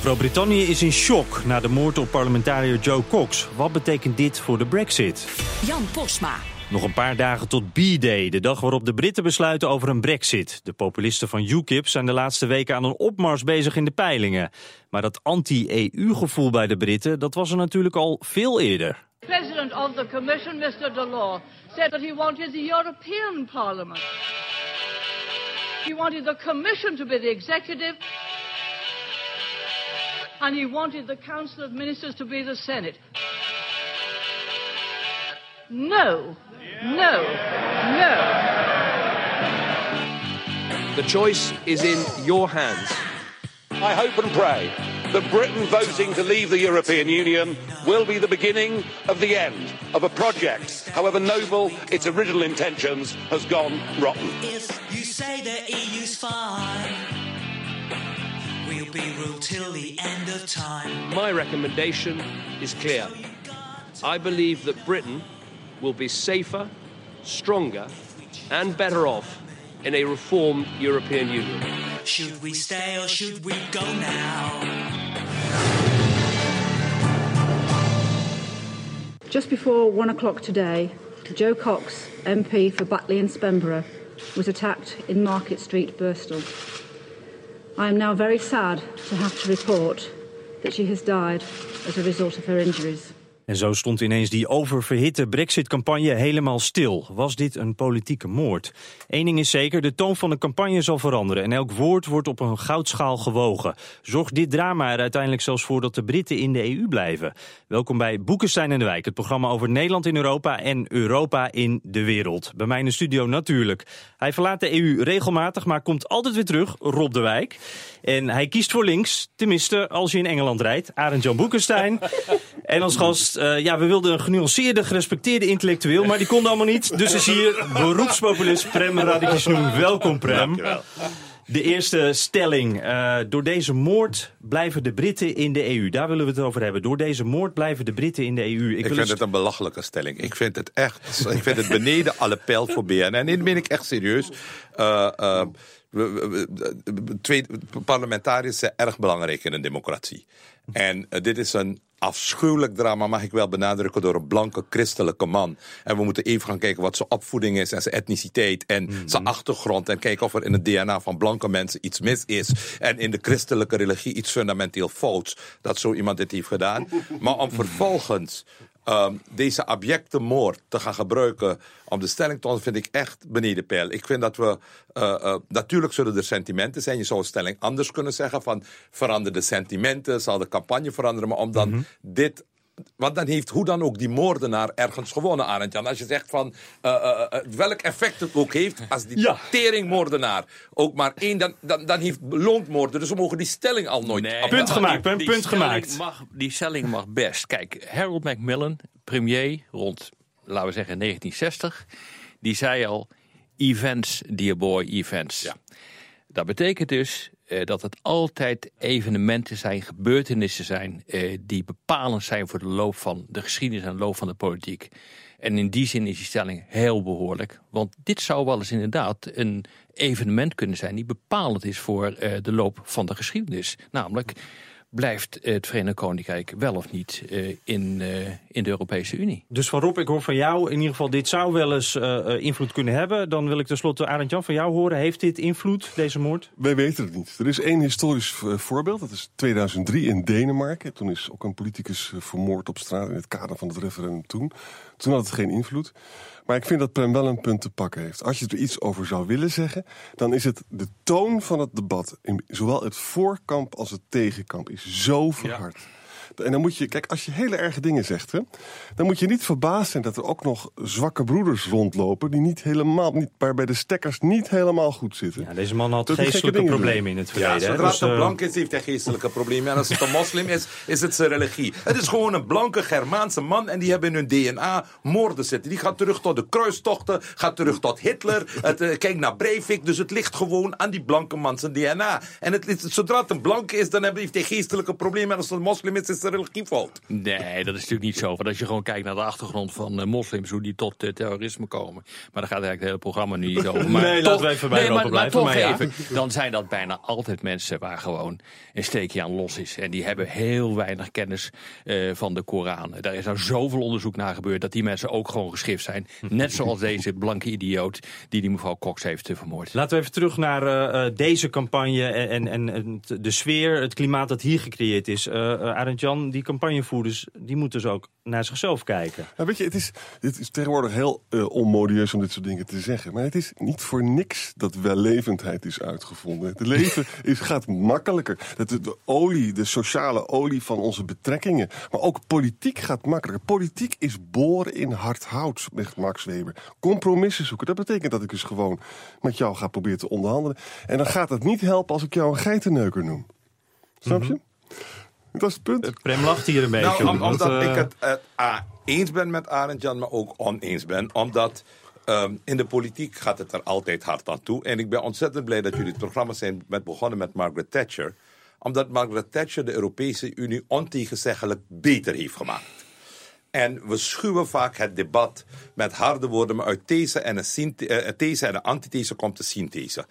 Groot-Brittannië is in shock na de moord op parlementariër Joe Cox. Wat betekent dit voor de brexit? Jan Posma. Nog een paar dagen tot B-Day, de dag waarop de Britten besluiten over een brexit. De populisten van UKIP zijn de laatste weken aan een opmars bezig in de peilingen. Maar dat anti-EU-gevoel bij de Britten, dat was er natuurlijk al veel eerder. President of the Commission, Mr. Delors, said that he wanted the European Parliament. He wanted the Commission to be the executive, and he wanted the Council of Ministers to be the Senate. No, no, no. The choice is in your hands. I hope and pray that Britain voting to leave the European Union will be the beginning of the end of a project, however noble its original intentions, has gone rotten. If you say the EU's fine, we'll be ruled till the end of time. My recommendation is clear. I believe that Britain will be safer, stronger, and better off in a reformed European Union. Should we stay or should we go now? Just before one o'clock today, Joe Cox, MP for Batley and Spenborough, was attacked in Market Street, Bristol. I am now very sad to have to report that she has died as a result of her injuries. En zo stond ineens die oververhitte brexit-campagne helemaal stil. Was dit een politieke moord? Eén ding is zeker, de toon van de campagne zal veranderen... en elk woord wordt op een goudschaal gewogen. Zorgt dit drama er uiteindelijk zelfs voor dat de Britten in de EU blijven? Welkom bij Boekenstein en de Wijk, het programma over Nederland in Europa... en Europa in de wereld. Bij mij in de studio natuurlijk. Hij verlaat de EU regelmatig, maar komt altijd weer terug, Rob de Wijk. En hij kiest voor links, tenminste als je in Engeland rijdt. Arend Jan Boekenstein. en als gast uh, ja, we wilden een genuanceerde, gerespecteerde intellectueel, maar die kon allemaal niet. Dus is hier beroepspopulist Prem Radikisnoen. Welkom Prem. De eerste stelling. Uh, door deze moord blijven de Britten in de EU. Daar willen we het over hebben. Door deze moord blijven de Britten in de EU. Ik, ik vind het een belachelijke stelling. Ik vind het echt. Ik vind het beneden alle pijl voor BNN. En dit meen ik echt serieus. Uh, twee parlementariërs zijn erg belangrijk in een democratie. En uh, dit is een afschuwelijk drama, mag ik wel benadrukken, door een blanke christelijke man. En we moeten even gaan kijken wat zijn opvoeding is en zijn etniciteit en mm -hmm. zijn achtergrond. En kijken of er in het DNA van blanke mensen iets mis is. En in de christelijke religie iets fundamenteel fouts. Dat zo iemand dit heeft gedaan. Maar om vervolgens um, deze abjecte moord te gaan gebruiken om de stelling te vind ik echt beneden peil. Ik vind dat we, uh, uh, natuurlijk zullen er sentimenten zijn. Je zou een stelling anders kunnen zeggen van verander de sentimenten, zal de campagne veranderen. Maar om dan mm -hmm. dit want dan heeft hoe dan ook die moordenaar ergens gewonnen, Arendtjan. Als je zegt van uh, uh, welk effect het ook heeft, als die ja. teringmoordenaar ook maar één, dan, dan, dan heeft loonmoorden. Dus we mogen die stelling al nooit. Nee, punt gemaakt, die, punt gemaakt. Mag, die stelling mag best. Kijk, Harold Macmillan, premier rond, laten we zeggen 1960, die zei al: events, dear boy, events. Ja. Dat betekent dus uh, dat het altijd evenementen zijn, gebeurtenissen zijn... Uh, die bepalend zijn voor de loop van de geschiedenis en de loop van de politiek. En in die zin is die stelling heel behoorlijk. Want dit zou wel eens inderdaad een evenement kunnen zijn... die bepalend is voor uh, de loop van de geschiedenis. Namelijk blijft het Verenigd Koninkrijk wel of niet uh, in, uh, in de Europese Unie. Dus van Rob, ik hoor van jou in ieder geval dit zou wel eens uh, invloed kunnen hebben. Dan wil ik tenslotte Arend Jan van jou horen. Heeft dit invloed, deze moord? Wij weten het niet. Er is één historisch voorbeeld. Dat is 2003 in Denemarken. Toen is ook een politicus vermoord op straat in het kader van het referendum toen. Toen had het geen invloed. Maar ik vind dat Prem wel een punt te pakken heeft. Als je er iets over zou willen zeggen, dan is het de toon van het debat, in zowel het voorkamp als het tegenkamp, is zo verhard. Ja. En dan moet je, kijk, als je hele erge dingen zegt, hè, dan moet je niet verbaasd zijn dat er ook nog zwakke broeders rondlopen. die niet helemaal, niet, waarbij de stekkers niet helemaal goed zitten. Ja, deze man had Dat geestelijke doen. problemen in het verleden. hè. zodra Dus, het een eh, blank is, heeft hij geestelijke problemen. En als het een moslim is, is het zijn religie. Het is gewoon een blanke Germaanse man en die hebben in hun DNA moorden zitten. Die gaat terug tot de kruistochten, gaat terug tot Hitler. Het, eh, kijk naar Breivik, dus het ligt gewoon aan die blanke man zijn DNA. En het, het- zodra het een blanke is, dan heeft hij geestelijke problemen. En als het een moslim is, is religie. Nee, dat is natuurlijk niet zo. Want als je gewoon kijkt naar de achtergrond van eh, moslims, hoe die tot eh, terrorisme komen. Maar daar gaat eigenlijk het hele programma nu niet over. Maar Nee, laten we even bij nee, Europa maar, maar blijven, toch maar ja. even. Dan zijn dat bijna altijd mensen waar gewoon een steekje aan los is. En die hebben heel weinig kennis eh, van de Koran. Daar is nou zoveel onderzoek naar gebeurd dat die mensen ook gewoon geschift zijn. Net zoals deze blanke idioot die die mevrouw Cox heeft vermoord. Laten we even terug naar deze campagne en, en, en- de sfeer, het klimaat dat hier gecreëerd is. Eh eh, Arend Jan, die campagnevoerders, die moeten dus ook naar zichzelf kijken. Ja, weet je, het is, het is tegenwoordig heel eh, onmodieus om dit soort dingen te zeggen. Maar het is niet voor niks dat wellevendheid is uitgevonden. Het leven is, gaat makkelijker. Dat de, de olie, de sociale olie van onze betrekkingen. Maar ook politiek gaat makkelijker. Politiek is boren in hard hout, zegt Max Weber. Compromissen zoeken. Dat betekent dat ik dus gewoon met jou ga proberen te onderhandelen. En dan gaat het niet helpen als ik jou een geitenneuker noem. Snap je? Dat is het punt. Prem lacht hier een beetje Nou, om- om, want, omdat eh, ik het, het A, eens ben met Arend Jan, maar ook oneens ben. Omdat ehm, in de politiek gaat het er altijd hard aan toe. En ik ben ontzettend blij dat jullie het programma zijn met begonnen met Margaret Thatcher. Omdat Margaret Thatcher de Europese Unie ontegenzeggelijk beter heeft gemaakt. En we schuwen vaak het debat met harde woorden, maar uit these en een, synth- eh, these en een antithese komt de synthese.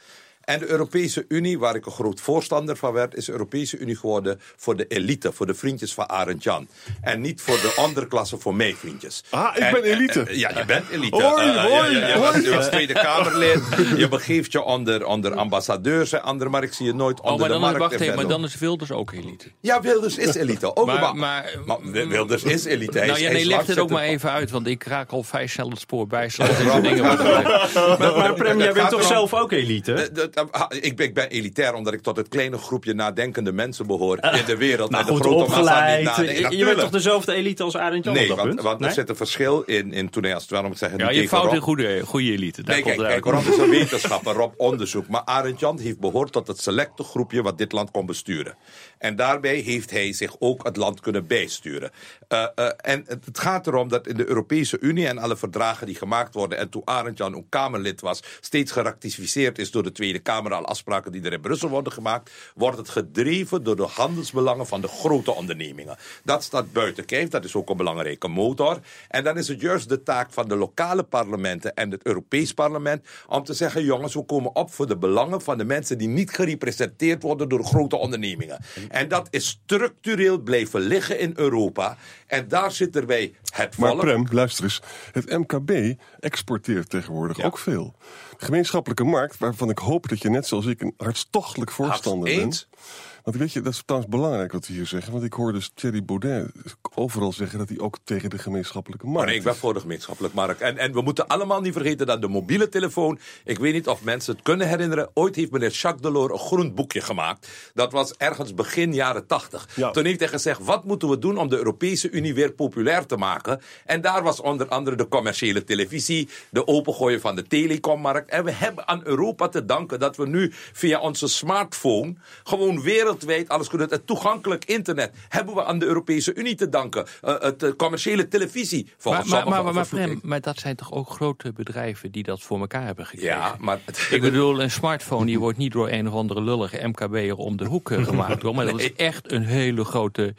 En de Europese Unie, waar ik een groot voorstander van werd, is de Europese Unie geworden voor de elite, voor de vriendjes van Arend Jan. En niet voor de onderklasse, voor mijn vriendjes. Ah, ik En- ben elite. en- ja, je bent elite. Hoi, Eh, eh, hoi, je, je was, hoi. je was Tweede Kamerlid, je begeeft je onder, onder ambassadeurs en andere, maar ik zie je nooit onder Oh, maar de dan, markt. wacht even, maar dan is Wilders ook elite. Ja, Wilders is elite. Ook Maar- maar, maar- maar Wilders is elite. Hij nou ja, nee, leg het ook maar even uit, want ik raak al vrij snel het spoor bij. zoals dingen gezegd. maar, maar Prem, jij bent toch zelf ook elite? Eh, dat- ha, Ik ben, ik ben elitair omdat ik tot het kleine groepje nadenkende mensen behoor in de wereld. nou en de goed, grote massa opgeleid. niet. Je- je bent toch dezelfde elite als Arend Jan Nee, op dat want, punt? want Nee? er zit een verschil in, in toen hij als waarom ik zeggen, Ja, je fout in goede, goede elite. Daar Nee, komt kijk, kijk. Rob is een wetenschapper, Rob onderzoek. Maar Arend Jan heeft behoord tot het selecte groepje wat dit land kon besturen. En daarbij heeft hij zich ook het land kunnen bijsturen. Eh, eh, en het het gaat erom dat in de Europese Unie en alle verdragen die gemaakt worden... en toen Arend Jan ook Kamerlid was... steeds geratificeerd is door de Tweede Kamer... alle afspraken die er in Brussel worden gemaakt... wordt het gedreven door de handelsbelangen van de grote ondernemingen. Dat staat buiten kijf, dat is ook een belangrijke motor. En dan is het juist de taak van de lokale parlementen... en het Europees parlement om te zeggen... jongens, we komen op voor de belangen van de mensen... die niet gerepresenteerd worden door grote ondernemingen. En dat is structureel blijven liggen in Europa. En daar zit erbij het Maar volk... Prem, luister eens. Het MKB exporteert tegenwoordig ook veel. De gemeenschappelijke markt, waarvan ik hoop dat je net zoals ik een hartstochtelijk voorstander bent. Want weet je, dat is trouwens belangrijk wat we hier zeggen. Want ik hoor dus Thierry Baudet overal zeggen dat hij ook tegen de gemeenschappelijke Maar markt nee, ik ben voor de gemeenschappelijk markt. En, en we moeten allemaal niet vergeten dat de mobiele telefoon... Ik weet niet of mensen het kunnen herinneren. Ooit heeft meneer Jacques Delors een groen boekje gemaakt. Dat was ergens begin jaren tachtig. Ja. Toen heeft hij gezegd, wat moeten we doen om de Europese Unie weer populair te maken? En daar was onder andere de commerciële televisie... de opengooien van de telecommarkt. En we hebben aan Europa te danken dat we nu via onze smartphone... gewoon wereldwijd alles kunnen... Het toegankelijk internet hebben we aan de Europese Unie te danken. Eh, het eh, commerciële televisie, Maar, volgens maar, maar, maar. Prem, maar dat zijn toch ook grote bedrijven die dat voor elkaar hebben gekregen? Ja, maar... Ik bedoel, een smartphone die wordt niet door een of andere lullige MKB'er om de hoek eh, gemaakt. Hoor, maar dat is echt een hele grote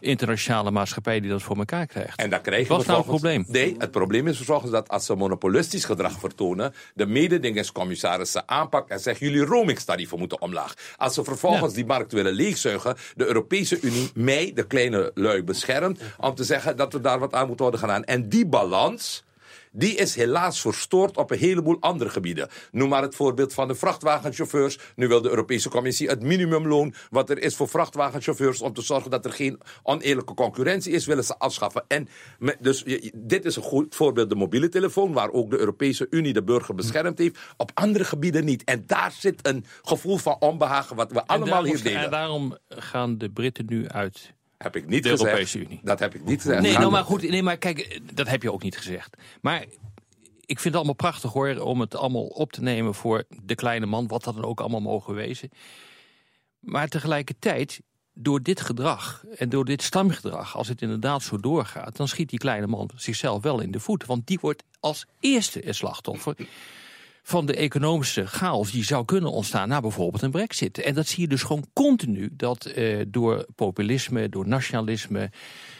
internationale maatschappij die dat voor elkaar krijgt. En dan krijgen Wat is nou het probleem? Nee, het probleem is vervolgens dat als ze monopolistisch gedrag vertonen, de mededingingscommissaris ze aanpakt en zegt: jullie roamingstarieven moeten omlaag. Als ze vervolgens die markt willen leegzuigen, de Europese Unie mij, de kleine lui, beschermt om te zeggen dat er daar wat aan moet worden gedaan. En die balans. Die is helaas verstoord op een heleboel andere gebieden. Noem maar het voorbeeld van de vrachtwagenchauffeurs. Nu wil de Europese Commissie het minimumloon wat er is voor vrachtwagenchauffeurs om te zorgen dat er geen oneerlijke concurrentie is, willen ze afschaffen. En dus dit is een goed voorbeeld, de mobiele telefoon, waar ook de Europese Unie de burger beschermd heeft. Op andere gebieden niet. En daar zit een gevoel van onbehagen wat we En allemaal hier delen. en daarom gaan de Britten nu uit Heb ik niet De gezegd. Europese Unie. Dat heb ik niet gezegd. Nee, nou maar goed, nee, maar kijk, dat heb je ook niet gezegd. Maar ik vind het allemaal prachtig hoor, om het allemaal op te nemen voor de kleine man, wat dat dan ook allemaal mogen wezen. Maar tegelijkertijd, door dit gedrag en door dit stamgedrag, als het inderdaad zo doorgaat, dan schiet die kleine man zichzelf wel in de voet. Want die wordt als eerste het slachtoffer van de economische chaos die zou kunnen ontstaan na bijvoorbeeld een brexit. En dat zie je dus gewoon continu, dat eh, door populisme, door nationalisme,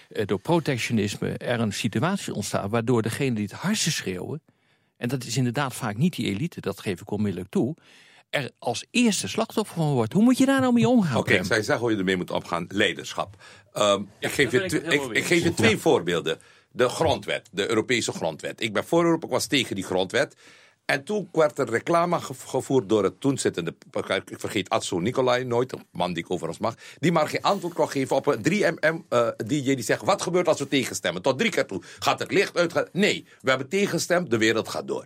eh, door protectionisme er een situatie ontstaat waardoor degene die het hardste schreeuwen, en dat is inderdaad vaak niet die elite, dat geef ik onmiddellijk toe, er als eerste slachtoffer van wordt. Hoe moet je daar nou mee omgaan? Oké, Prem? ik zou zeggen hoe je ermee moet omgaan. Leiderschap. Ehm, ik, geef je ik geef je twee voorbeelden. De grondwet, de Europese grondwet. Ik ben voor Europa, ik was tegen die grondwet. En toen werd er reclame ge- gevoerd door het toen zittende... Ik vergeet Atso Nicolai nooit, een man die ik overigens mag... die maar geen antwoord kon geven op een 3MM-DJ die zegt... wat gebeurt als we tegenstemmen? Tot drie keer toe. Gaat het licht uit? Nee, we hebben tegengestemd, de wereld gaat door.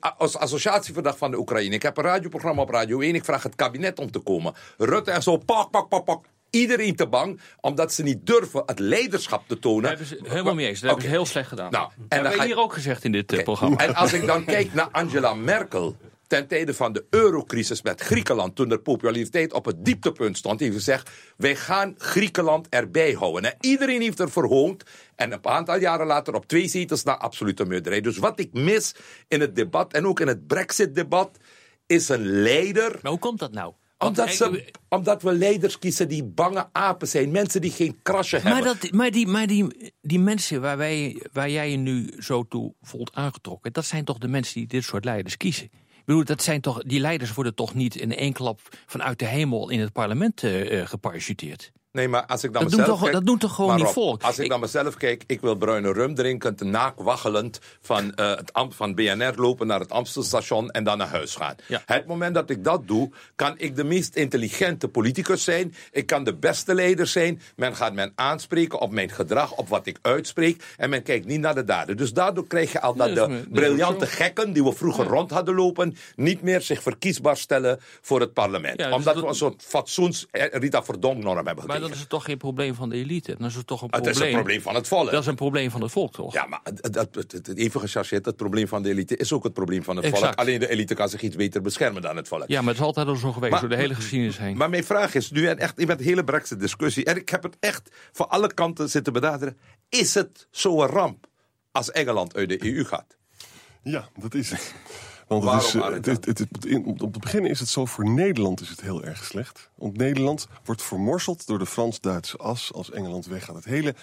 Als associatieverdag van de Oekraïne. Ik heb een radioprogramma op Radio 1. Ik vraag het kabinet om te komen. Rutte en zo, pak, pak, pak, pak. Iedereen te bang, omdat ze niet durven het leiderschap te tonen. Daar hebben ze helemaal mee eens. Dat hebben ze heel slecht gedaan. Nou, en dat hebben we je- hier ook gezegd in dit eh, programma. En als ik dan kijk naar Angela Merkel. Ten tijde van de eurocrisis met Griekenland, toen de populariteit op het dieptepunt stond, heeft gezegd: wij gaan Griekenland erbij houden. En iedereen heeft er verhoond. En een aantal jaren later op twee zetels naar absolute meerderheid. Dus wat ik mis in het debat en ook in het Brexit-debat, is een leider. Maar hoe komt dat nou? Omdat, ze, omdat we leiders kiezen die bange apen zijn. Mensen die geen krasje Maar, hebben. dat, maar, die, maar die, die mensen waar, wij, waar jij je nu zo toe voelt aangetrokken... dat zijn toch de mensen die dit soort leiders kiezen? Ik bedoel, dat zijn toch, die leiders worden toch niet in één klap... vanuit de hemel in het parlement eh, eh, geparachuteerd? Nee, maar als ik dan Dat mezelf toch- kijk, dat doen toch gewoon Rob, volk? Als ik, Ik- naar mezelf kijk, ik wil bruine rum drinken, te naak waggelend van, eh, het van BNR lopen naar het Amstelstation en dan naar huis gaan. Ja. Het moment dat ik dat doe, kan ik de meest intelligente politicus zijn. Ik kan de beste leider zijn. Men gaat men aanspreken op mijn gedrag, op wat ik uitspreek. En men kijkt niet naar de daden. Dus daardoor krijg je al dat Nee, de briljante gekken die we vroeger rond hadden lopen, niet meer zich verkiesbaar stellen voor het parlement. Ja, dus Omdat dat- we een soort fatsoens eh, Rita Verdonk-norm hebben Maar dat is toch geen probleem van de elite? Dat is toch een Het probleem... is een probleem van het volk. Dat is een probleem van het volk, toch? Ja, maar het, het, het- even gechargeerd, het probleem van de elite is ook het probleem van het volk. Alleen de elite kan zich iets beter beschermen dan het volk. Ja, maar het is altijd al zo geweest Maar- door de hele geschiedenis heen. Maar mijn vraag is nu, en echt met de hele Brexit-discussie, en ik heb het echt van alle kanten zitten benaderen. Is het zo'n ramp als Engeland uit de EU gaat? Ja, dat is het. Want het Waarom, is, eh, het, het, het- in- om te beginnen is het zo, voor Nederland is het heel erg slecht. Want Nederland wordt vermorseld door de Frans-Duitse as als Engeland weggaat. Het hele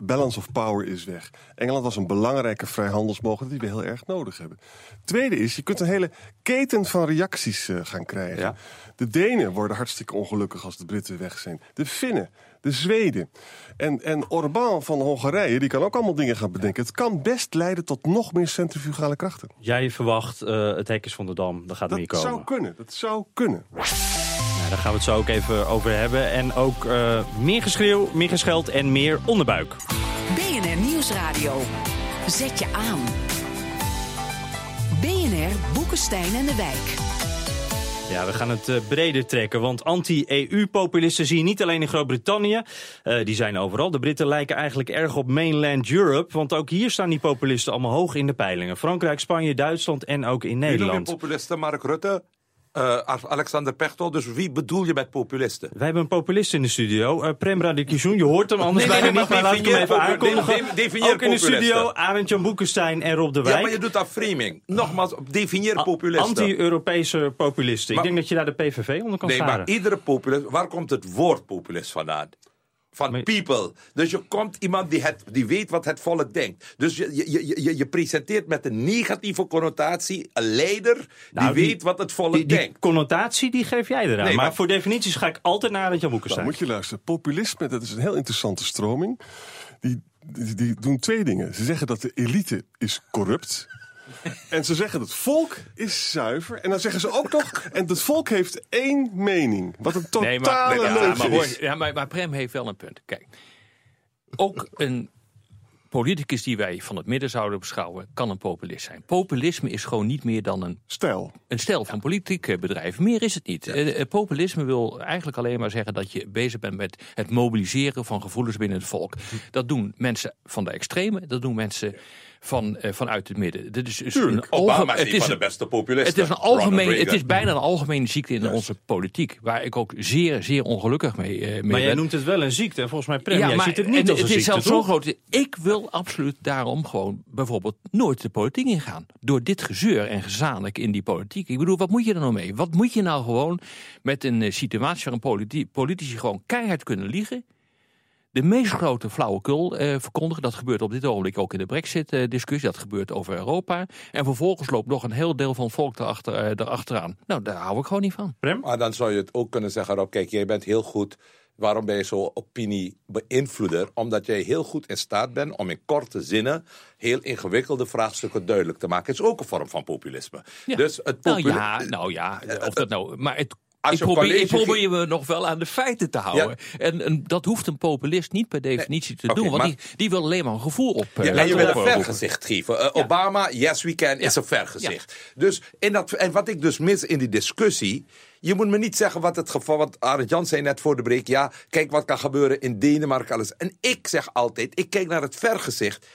balance of power is weg. Engeland was een belangrijke vrijhandelsmogelijkheid die we heel erg nodig hebben. Tweede is, je kunt een hele keten van reacties eh, gaan krijgen. Ja. De Denen worden hartstikke ongelukkig als de Britten weg zijn. De Finnen, de Zweden. En, en Orbán van Hongarije, die kan ook allemaal dingen gaan bedenken. Het kan best leiden tot nog meer centrifugale krachten. Jij verwacht eh, het hek is van de Dam, daar gaat Dat meer komen. zou kunnen, dat zou kunnen. Nou, daar gaan we het zo ook even over hebben. En ook eh, meer geschreeuw, meer gescheld en meer onderbuik. BNR Nieuwsradio. Zet je aan. BNR Boekenstein en de Wijk. Ja, we gaan het eh, breder trekken, want anti-EU-populisten zie je niet alleen in Groot-Brittannië. Eh, die zijn overal. De Britten lijken eigenlijk erg op mainland Europe, want ook hier staan die populisten allemaal hoog in de peilingen. Frankrijk, Spanje, Duitsland en ook in Nederland. populisten? Mark Rutte, eh, Alexander Pechtold. Dus wie bedoel je met populisten? Wij hebben een populist in de studio, eh Prem Radikishun. Je hoort hem anders Nee, nee, bijna nee, niet, maar laat ik hem even definieer aankondigen. definieer ook in de studio, Arend Jan Boekenstein en Rob de Wijk. Ja, maar je doet dat framing. Nogmaals, definieer populisten. Anti-Europese populisten. Maar- ik denk dat je daar de PVV onder kan Nee, scharen. maar iedere populist... Waar komt het woord populist vandaan? Van Maar- people. Dus je komt iemand die, het, die weet wat het volk denkt. Dus je, je, je, je, je presenteert met een negatieve connotatie een leider Nou, die, die- weet wat het volk Die, die denkt. connotatie die geef jij eraan. Nee, maar, maar- voor definities ga ik altijd naar Arend Jan Nou, Boekenstein. moet je luisteren. Populisme, dat is een heel interessante stroming. Die, die, die doen twee dingen. Ze zeggen dat de elite is corrupt. En ze zeggen dat het volk is zuiver. En dan zeggen ze ook nog... En het volk heeft één mening. Wat een totale Nee, maar, nee, ja, maar, hoor, ja, maar, maar Prem heeft wel een punt. Kijk, ook een politicus die wij van het midden zouden beschouwen, kan een populist zijn. Populisme is gewoon niet meer dan een stijl, een stijl van politieke bedrijven. Meer is het niet. Eh, eh, populisme wil eigenlijk alleen maar zeggen dat je bezig bent met het mobiliseren van gevoelens binnen het volk. Dat doen mensen van de extreme, dat doen mensen van, eh, vanuit het midden. Dit is, dus Tuurlijk, een Obama is het een is van de een- beste populisten. Het is, een algemeen, het is bijna een algemene ziekte in onze politiek, waar ik ook zeer, zeer ongelukkig mee, eh, mee Maar jij noemt het wel een ziekte. En volgens mij, Prem, jij ziet het niet en als een het is zelfs zo groot. Ik wil absoluut daarom gewoon bijvoorbeeld nooit de politiek ingaan. Door dit gezeur en gezamenlijk in die politiek. Ik bedoel, wat moet je er nou mee? Wat moet je nou gewoon met een eh, situatie waarin politi- politici gewoon keihard kunnen liegen? De meest grote flauwekul eh, verkondigen. Dat gebeurt op dit ogenblik ook in de Brexit-discussie. Dat gebeurt over Europa. En vervolgens loopt nog een heel deel van het volk erachter, eh, erachteraan. Nou, daar hou ik gewoon niet van. Maar dan zou je het ook kunnen zeggen, Rob, kijk, jij bent heel goed. Waarom ben je zo opiniebeïnvloeder? Omdat jij heel goed in staat bent om in korte zinnen heel ingewikkelde vraagstukken duidelijk te maken. Het is ook een vorm van populisme. Ja. Dus het Nou populi- ja, nou ja, of dat nou. Maar het, ik probeer, ik probeer me nog wel aan de feiten te houden. En, en dat hoeft een populist niet per definitie te doen. Want maar- die, die wil alleen maar een gevoel op. eh, Ja, en laten je wil een vergezicht geven. Eh, Obama, yes we can, is een vergezicht. Dus in dat, en wat ik dus mis in die discussie. Je moet me niet zeggen wat het geval. Want Arend Jan zei net voor de break. Ja, kijk wat kan gebeuren in Denemarken. Alles. En ik zeg altijd: ik kijk naar het vergezicht.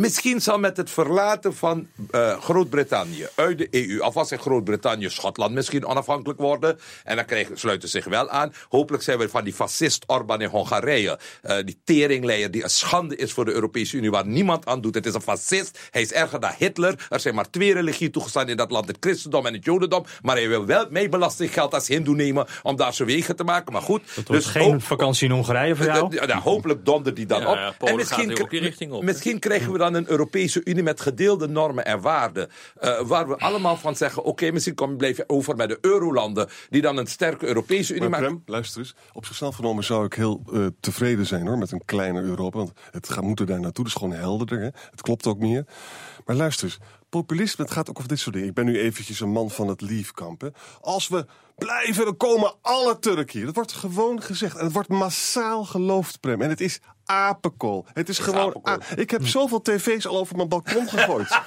Misschien zal met het verlaten van eh, Groot-Brittannië uit de EU, alvast in Groot-Brittannië, Schotland misschien onafhankelijk worden. En dan krijgen, sluiten ze zich wel aan. Hopelijk zijn we van die fascist Orbán in Hongarije, eh, die teringleier die een schande is voor de Europese Unie, waar niemand aan doet. Het is een fascist, hij is erger dan Hitler. Er zijn maar twee religieën toegestaan in dat land, het christendom en het jodendom. Maar hij wil wel mee belastinggeld als hindoe nemen om daar zijn wegen te maken. Maar goed, dus geen ook- vakantie in Hongarije voor jou. ja, ja, hopelijk dondert die dan Ja, op. ja, gaat kri- ook die richting op, misschien krijgen we dan een Europese Unie met gedeelde normen en waarden. eh, waar we allemaal van zeggen: oké, misschien kom, blijf je over met de Eurolanden. die dan een sterke Europese Unie Maar maken. Prem, luister eens. Op zichzelf genomen zou ik heel eh, tevreden zijn hoor, met een kleiner Europa. Want het gaat, moet er daar naartoe, dat is gewoon helderder. Hè? Het klopt ook meer. Maar luister eens. Populisme, het gaat ook over dit soort dingen. Ik ben nu eventjes een man van het hè. Als we blijven, dan komen alle Turken hier. Dat wordt gewoon gezegd. En het wordt massaal geloofd, Prem. En het is apenkool. Het is gewoon... ik heb zoveel tv's al over mijn balkon gegooid.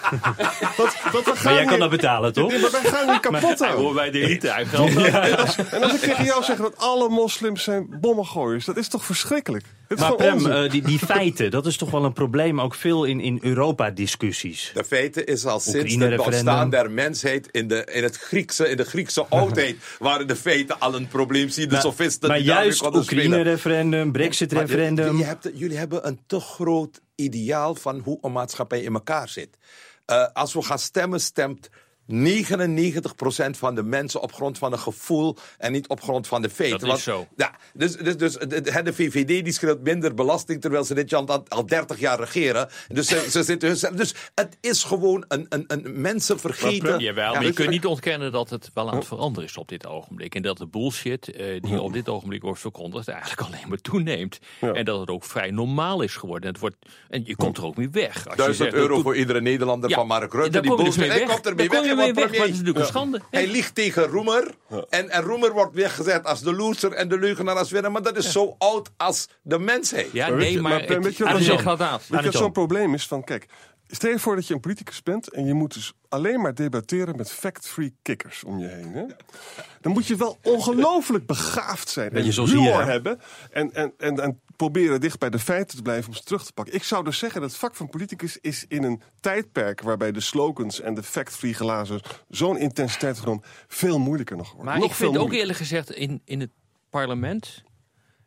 dat, dat we gaan Maar jij kan hier- dat betalen, toch? Nee, maar wij gaan hier kapot aan. Hoor bij de elite uit. En als, en als ik tegen jou zeg dat alle moslims zijn bommengooiers, dat is toch verschrikkelijk? Het is Maar Prem, eh, die, die feiten, dat is toch wel een probleem ook veel in, in Europa-discussies. De feiten is al sinds het ontstaan der mensheid in de, in, het Griekse, in de Griekse oudheid waren de feiten al een probleem. Zie de Maar- sofisten maar die juist. Oekraïne-referendum, Brexit-referendum. je hebt- jullie hebben een te groot ideaal van hoe een maatschappij in elkaar zit. Eh, als we gaan stemmen, stemt 99% van de mensen op grond van een gevoel en niet op grond van de feiten. Dat is zo. Ja, dus, dus, dus de, de- VVD die schreeuwt minder belasting terwijl ze dit land al, al 30 jaar regeren. Dus, ze, ze zitten, dus het is gewoon een, een, een mensen vergeten. Jawel, Ja, maar je kunt niet ontkennen dat het wel aan het veranderen is op dit ogenblik. En dat de bullshit eh, die op dit ogenblik wordt verkondigd eigenlijk alleen maar toeneemt. En dat het ook vrij normaal is geworden. En, het wordt, en je komt er ook mee weg. Als je 1000 zegt, euro voor iedere Nederlander Ja, van Mark Rutte. Die kom je dus bullshit. mee Hij weg. Komt ermee Daar kom weg. je maar is natuurlijk een schande. Hij liegt tegen Roemer. En, en Roemer wordt weggezet als de loser en de leugenaar als winnaar. Maar dat is zo oud als de mensheid. Ja, nee, je- maar, maar Prem, het, weet je wat je zo'n probleem is? Van, kijk, stel je voor dat je een politicus bent en je moet dus alleen maar debatteren met fact-free kikkers om je heen. Hè? Dan moet je wel ongelooflijk begaafd zijn. En zoals humor hebben. En, en, en, en proberen dicht bij de feiten te blijven om ze terug te pakken. Ik zou dus zeggen dat het vak van politicus is in een tijdperk waarbij de slogans en de fact-free glazen zo'n intensiteit genomen veel moeilijker nog worden. Maar nog ik vind ook eerlijk gezegd, in, in het parlement,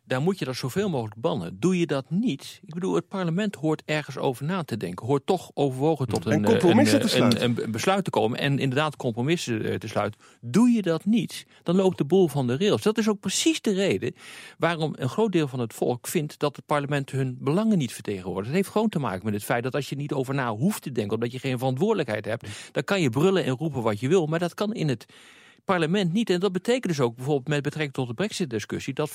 daar moet je dat zoveel mogelijk bannen. Doe je dat niet, ik bedoel, het parlement hoort ergens over na te denken. Hoort toch overwogen tot En een, eh, een, te eh, een, een besluit te komen. En inderdaad compromissen eh, te sluiten. Doe je dat niet, dan loopt de boel van de rails. Dat is ook precies de reden waarom een groot deel van het volk vindt dat het parlement hun belangen niet vertegenwoordigt. Het heeft gewoon te maken met het feit dat als je niet over na hoeft te denken, omdat je geen verantwoordelijkheid hebt, dan kan je brullen en roepen wat je wil. Maar dat kan in het parlement niet. En dat betekent dus ook bijvoorbeeld met betrekking tot de brexit-discussie... dat 75%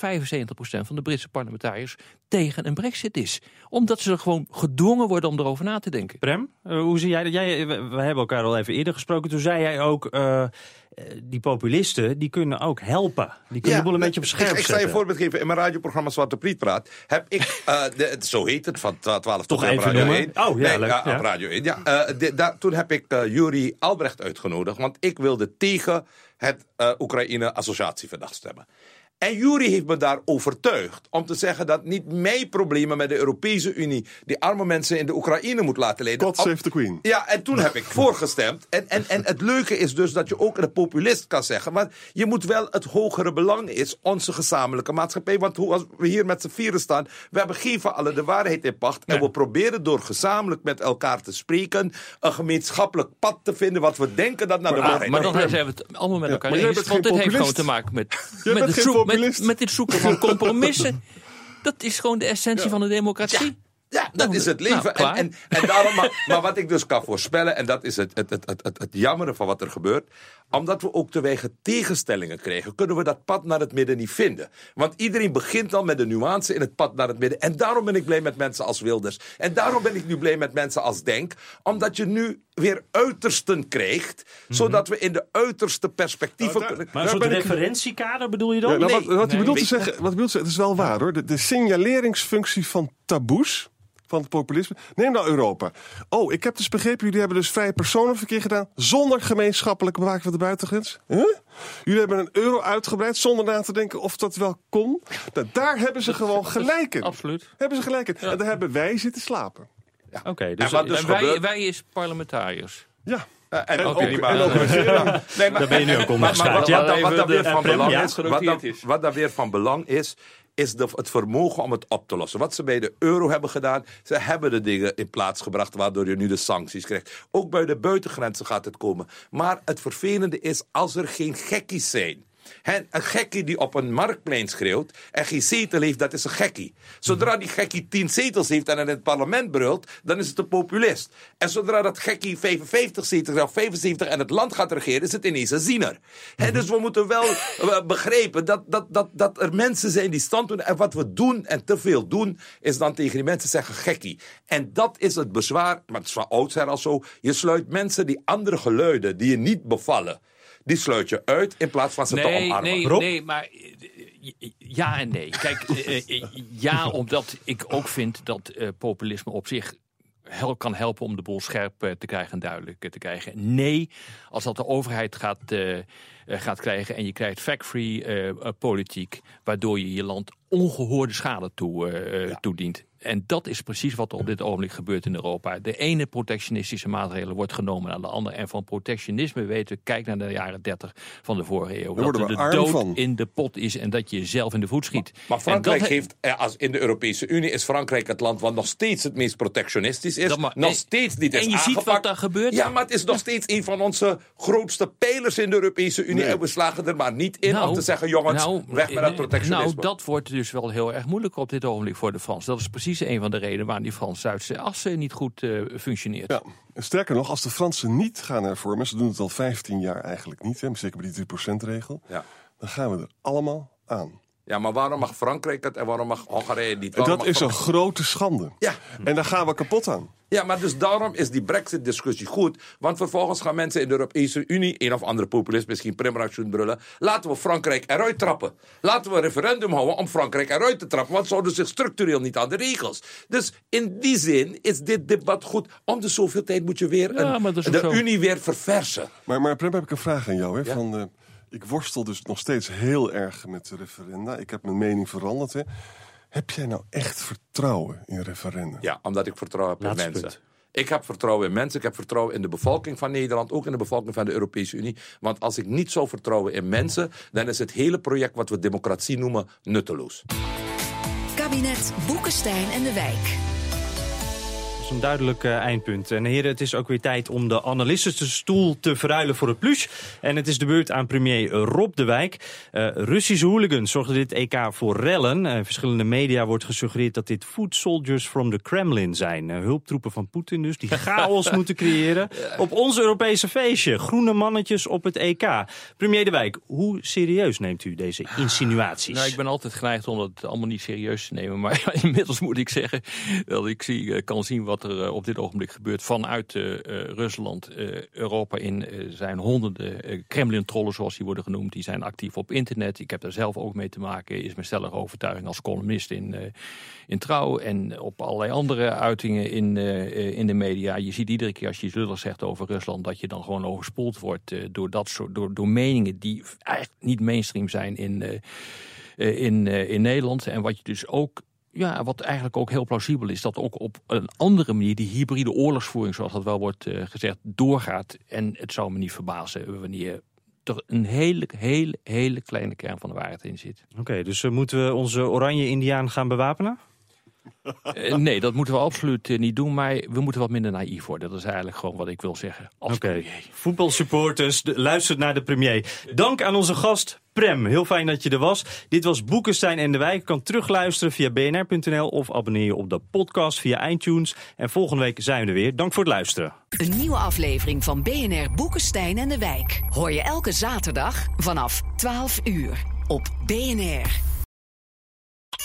van de Britse parlementariërs tegen een brexit is. Omdat ze er gewoon gedwongen worden om erover na te denken. Prem, eh, hoe zie jij dat? Jij, we, we hebben elkaar al even eerder gesproken. Toen zei jij ook, eh, eh, die populisten, die kunnen ook helpen. Die kunnen de boel een beetje op scherp ik, ik zal je een voorbeeld geven. In mijn radioprogramma Zwarte Priet Praat heb ik, eh, de, zo heet het, van 12 tot Toch 1 op even Radio noemen? 1. Oh, ja, nee, leuk, ja, ja. op Radio 1. Ja, de- toen heb ik Juri Albrecht uitgenodigd, want ik wilde tegen het eh, Oekraïne-associatieverdrag stemmen. En Juri heeft me daar overtuigd om te zeggen dat niet mijn problemen met de Europese Unie die arme mensen in de Oekraïne moet laten leiden. God save the Queen. Ja, en toen heb ik voorgestemd. En, en, en het leuke is dus dat je ook een populist kan zeggen. Maar je moet wel het hogere belang is onze gezamenlijke maatschappij. Want hoe als we hier met z'n vieren staan, we hebben geven alle de waarheid in pacht. En we proberen door gezamenlijk met elkaar te spreken een gemeenschappelijk pad te vinden wat we denken dat naar de Maar, waarheid maar dan zijn we het allemaal met Ja, elkaar maar jij eens. Want geen dit heeft gewoon te maken met, met, geen zoek- met, populist. met dit zoeken van compromissen. Dat is gewoon de essentie van de democratie. Ja, dat is het leven. Nou, en, en, en daarom, maar, maar wat ik dus kan voorspellen, en dat is het, het, het, het, het, het jammere van wat er gebeurt. Omdat we ook te weinig tegenstellingen krijgen, kunnen we dat pad naar het midden niet vinden. Want iedereen begint al met de nuance in het pad naar het midden. En daarom ben ik blij met mensen als Wilders. En daarom ben ik nu blij met mensen als Denk. Omdat je nu weer uitersten krijgt, zodat we in de uiterste perspectieven. Maar een soort ik- referentiekader bedoel je dan? Ja, nou, Nee, wat, wat, nee, hij bedoelt te zeggen, wat hij bedoelt te zeggen, het is wel waar hoor. De, de signaleringsfunctie van taboes, van het populisme. Neem nou Europa. Oh, ik heb dus begrepen, jullie hebben dus vrije personenverkeer gedaan... zonder gemeenschappelijke bewaking van de buitengrens. Huh? Jullie hebben een euro uitgebreid zonder na te denken of dat wel kon. Nou, daar hebben ze gewoon gelijk in. Absoluut. Hebben ze gelijk in. En daar hebben wij zitten slapen. Oké, dus En dus en wij, gebeurt- wij is parlementariërs. Ja. En ook Oké. niet maar. En ook. Nee, maar- Daar ben je nu ook maar- onder maar- geschaad, maar ja. Wat ja, wat daar weer van belang is, is de, het vermogen om het op te lossen. Wat ze bij de euro hebben gedaan, ze hebben de dingen in plaats gebracht waardoor je nu de sancties krijgt. Ook bij de buitengrenzen gaat het komen. Maar het vervelende is als er geen gekkies zijn. Een gekkie die op een marktplein schreeuwt en geen zetel heeft, dat is een gekkie. Zodra die gekkie tien zetels heeft en in het parlement brult, dan is het een populist. En zodra dat gekkie 55 zetels heeft, of 75 en het land gaat regeren, is het ineens een ziener. Hè, dus we moeten wel begrijpen dat, dat, dat, dat er mensen zijn die stand doen. En wat we doen en te veel doen, is dan tegen die mensen zeggen gekkie. En dat is het bezwaar, maar het is van oudsher al zo. Je sluit mensen die andere geluiden, die je niet bevallen, die sluit je uit in plaats van ze te Nee, omarmen. nee, Rob? nee, maar eh, ja en nee. Kijk, eh, eh, ja, omdat ik ook vind dat eh, populisme op zich hel kan helpen om de boel scherp eh, te krijgen en duidelijk te krijgen. Nee, als dat de overheid gaat, gaat krijgen en je krijgt fact-free politiek, waardoor je je land ongehoorde schade toe, toedient. En dat is precies wat er op dit ogenblik gebeurt in Europa. De ene protectionistische maatregel wordt genomen aan de andere. En van protectionisme weten we, kijk naar de jaren 30 van de vorige eeuw. Dat er de dood van. in de pot is en dat je jezelf in de voet schiet. Maar Frankrijk dat heeft, eh, als in de Europese Unie, is Frankrijk het land wat nog steeds het meest protectionistisch is. Maar- nog en- steeds niet is en je ziet aangepakt. wat daar gebeurt. Ja, maar het is nog steeds een van onze grootste pijlers in de Europese Unie. Nee. En we slagen er maar niet in om te zeggen, jongens, nou, weg met dat protectionisme. Nou, dat wordt dus wel heel erg moeilijk op dit ogenblik voor de Fransen. Dat is precies een van de redenen waarom die Frans-Duitse as eh, niet goed eh, functioneert. Ja, en sterker nog, als de Fransen niet gaan hervormen, ze doen het al 15 jaar eigenlijk niet, hè, zeker bij die 3%-regel, Ja. dan gaan we er allemaal aan. Ja, maar waarom mag Frankrijk het en waarom mag Hongarije niet? Waarom dat is een grote schande. Ja. En daar gaan we kapot aan. Ja, maar dus daarom is die Brexit-discussie goed. Want vervolgens gaan mensen in de Europese Unie, een of andere populist, misschien Primraction brullen. Laten we Frankrijk eruit trappen. Laten we een referendum houden om Frankrijk eruit te trappen. Want ze houden zich structureel niet aan de regels. Dus in die zin is dit debat goed. Om de zoveel tijd moet je weer een- de zo. Unie weer verversen. Maar, maar Prem, heb ik een vraag aan jou. Hè? Ja. Van, eh, ik worstel dus nog steeds heel erg met de referenda. Ik heb mijn mening veranderd. Hè? Heb jij nou echt vertrouwen in referenda? Ja, omdat ik vertrouwen heb in Laatste mensen. punt. Ik heb vertrouwen in mensen, ik heb vertrouwen in de bevolking van Nederland, ook in de bevolking van de Europese Unie. Want als ik niet zou vertrouwen in mensen, dan is het hele project wat we democratie noemen nutteloos. Kabinet Boekenstein en de Wijk. Is een duidelijk eh, eindpunt. En heren, het is ook weer tijd om de analistenstoel te verruilen voor het plus. En het is de beurt aan premier Rob de Wijk. Uh, Russische hooligans zorgden dit EK voor rellen. Uh, verschillende media wordt gesuggereerd dat dit foot soldiers from the Kremlin zijn. hulptroepen van Poetin dus, die chaos moeten creëren. Op ons Europese feestje, groene mannetjes op het EK. Premier de Wijk, hoe serieus neemt u deze insinuaties? Nou, ik ben altijd geneigd om dat allemaal niet serieus te nemen. Maar inmiddels moet ik zeggen dat ik zie, kan zien wat er op dit ogenblik gebeurt vanuit Rusland. Europa in zijn honderden Kremlin-trollen, zoals die worden genoemd. Die zijn actief op internet. Ik heb daar zelf ook mee te maken. Is mijn stellige overtuiging als columnist in, in Trouw. En op allerlei andere uitingen in, in de media. Je ziet iedere keer als je lullig zegt over Rusland... dat je dan gewoon overspoeld wordt door, dat soort, door, door meningen die eigenlijk niet mainstream zijn in... in, in Nederland. En wat je dus ook ja, wat eigenlijk ook heel plausibel is, dat ook op een andere manier die hybride oorlogsvoering, zoals dat wel wordt uh, gezegd, doorgaat. En het zou me niet verbazen wanneer er een hele, hele, hele kleine kern van de waarheid in zit. Oké, dus uh, moeten we onze oranje indiaan gaan bewapenen? Uh, nee, dat moeten we absoluut uh, niet doen. Maar we moeten wat minder naïef worden. Dat is eigenlijk gewoon wat ik wil zeggen. Oké, okay. voetbalsupporters, luistert naar de premier. Dank aan onze gast Prem. Heel fijn dat je er was. Dit was Boekenstein en de Wijk. Je kan terugluisteren via bnr.nl of abonneer je op de podcast via iTunes. En volgende week zijn we er weer. Dank voor het luisteren. Een nieuwe aflevering van BNR Boekenstein en de Wijk. Hoor je elke zaterdag vanaf 12 uur op BNR.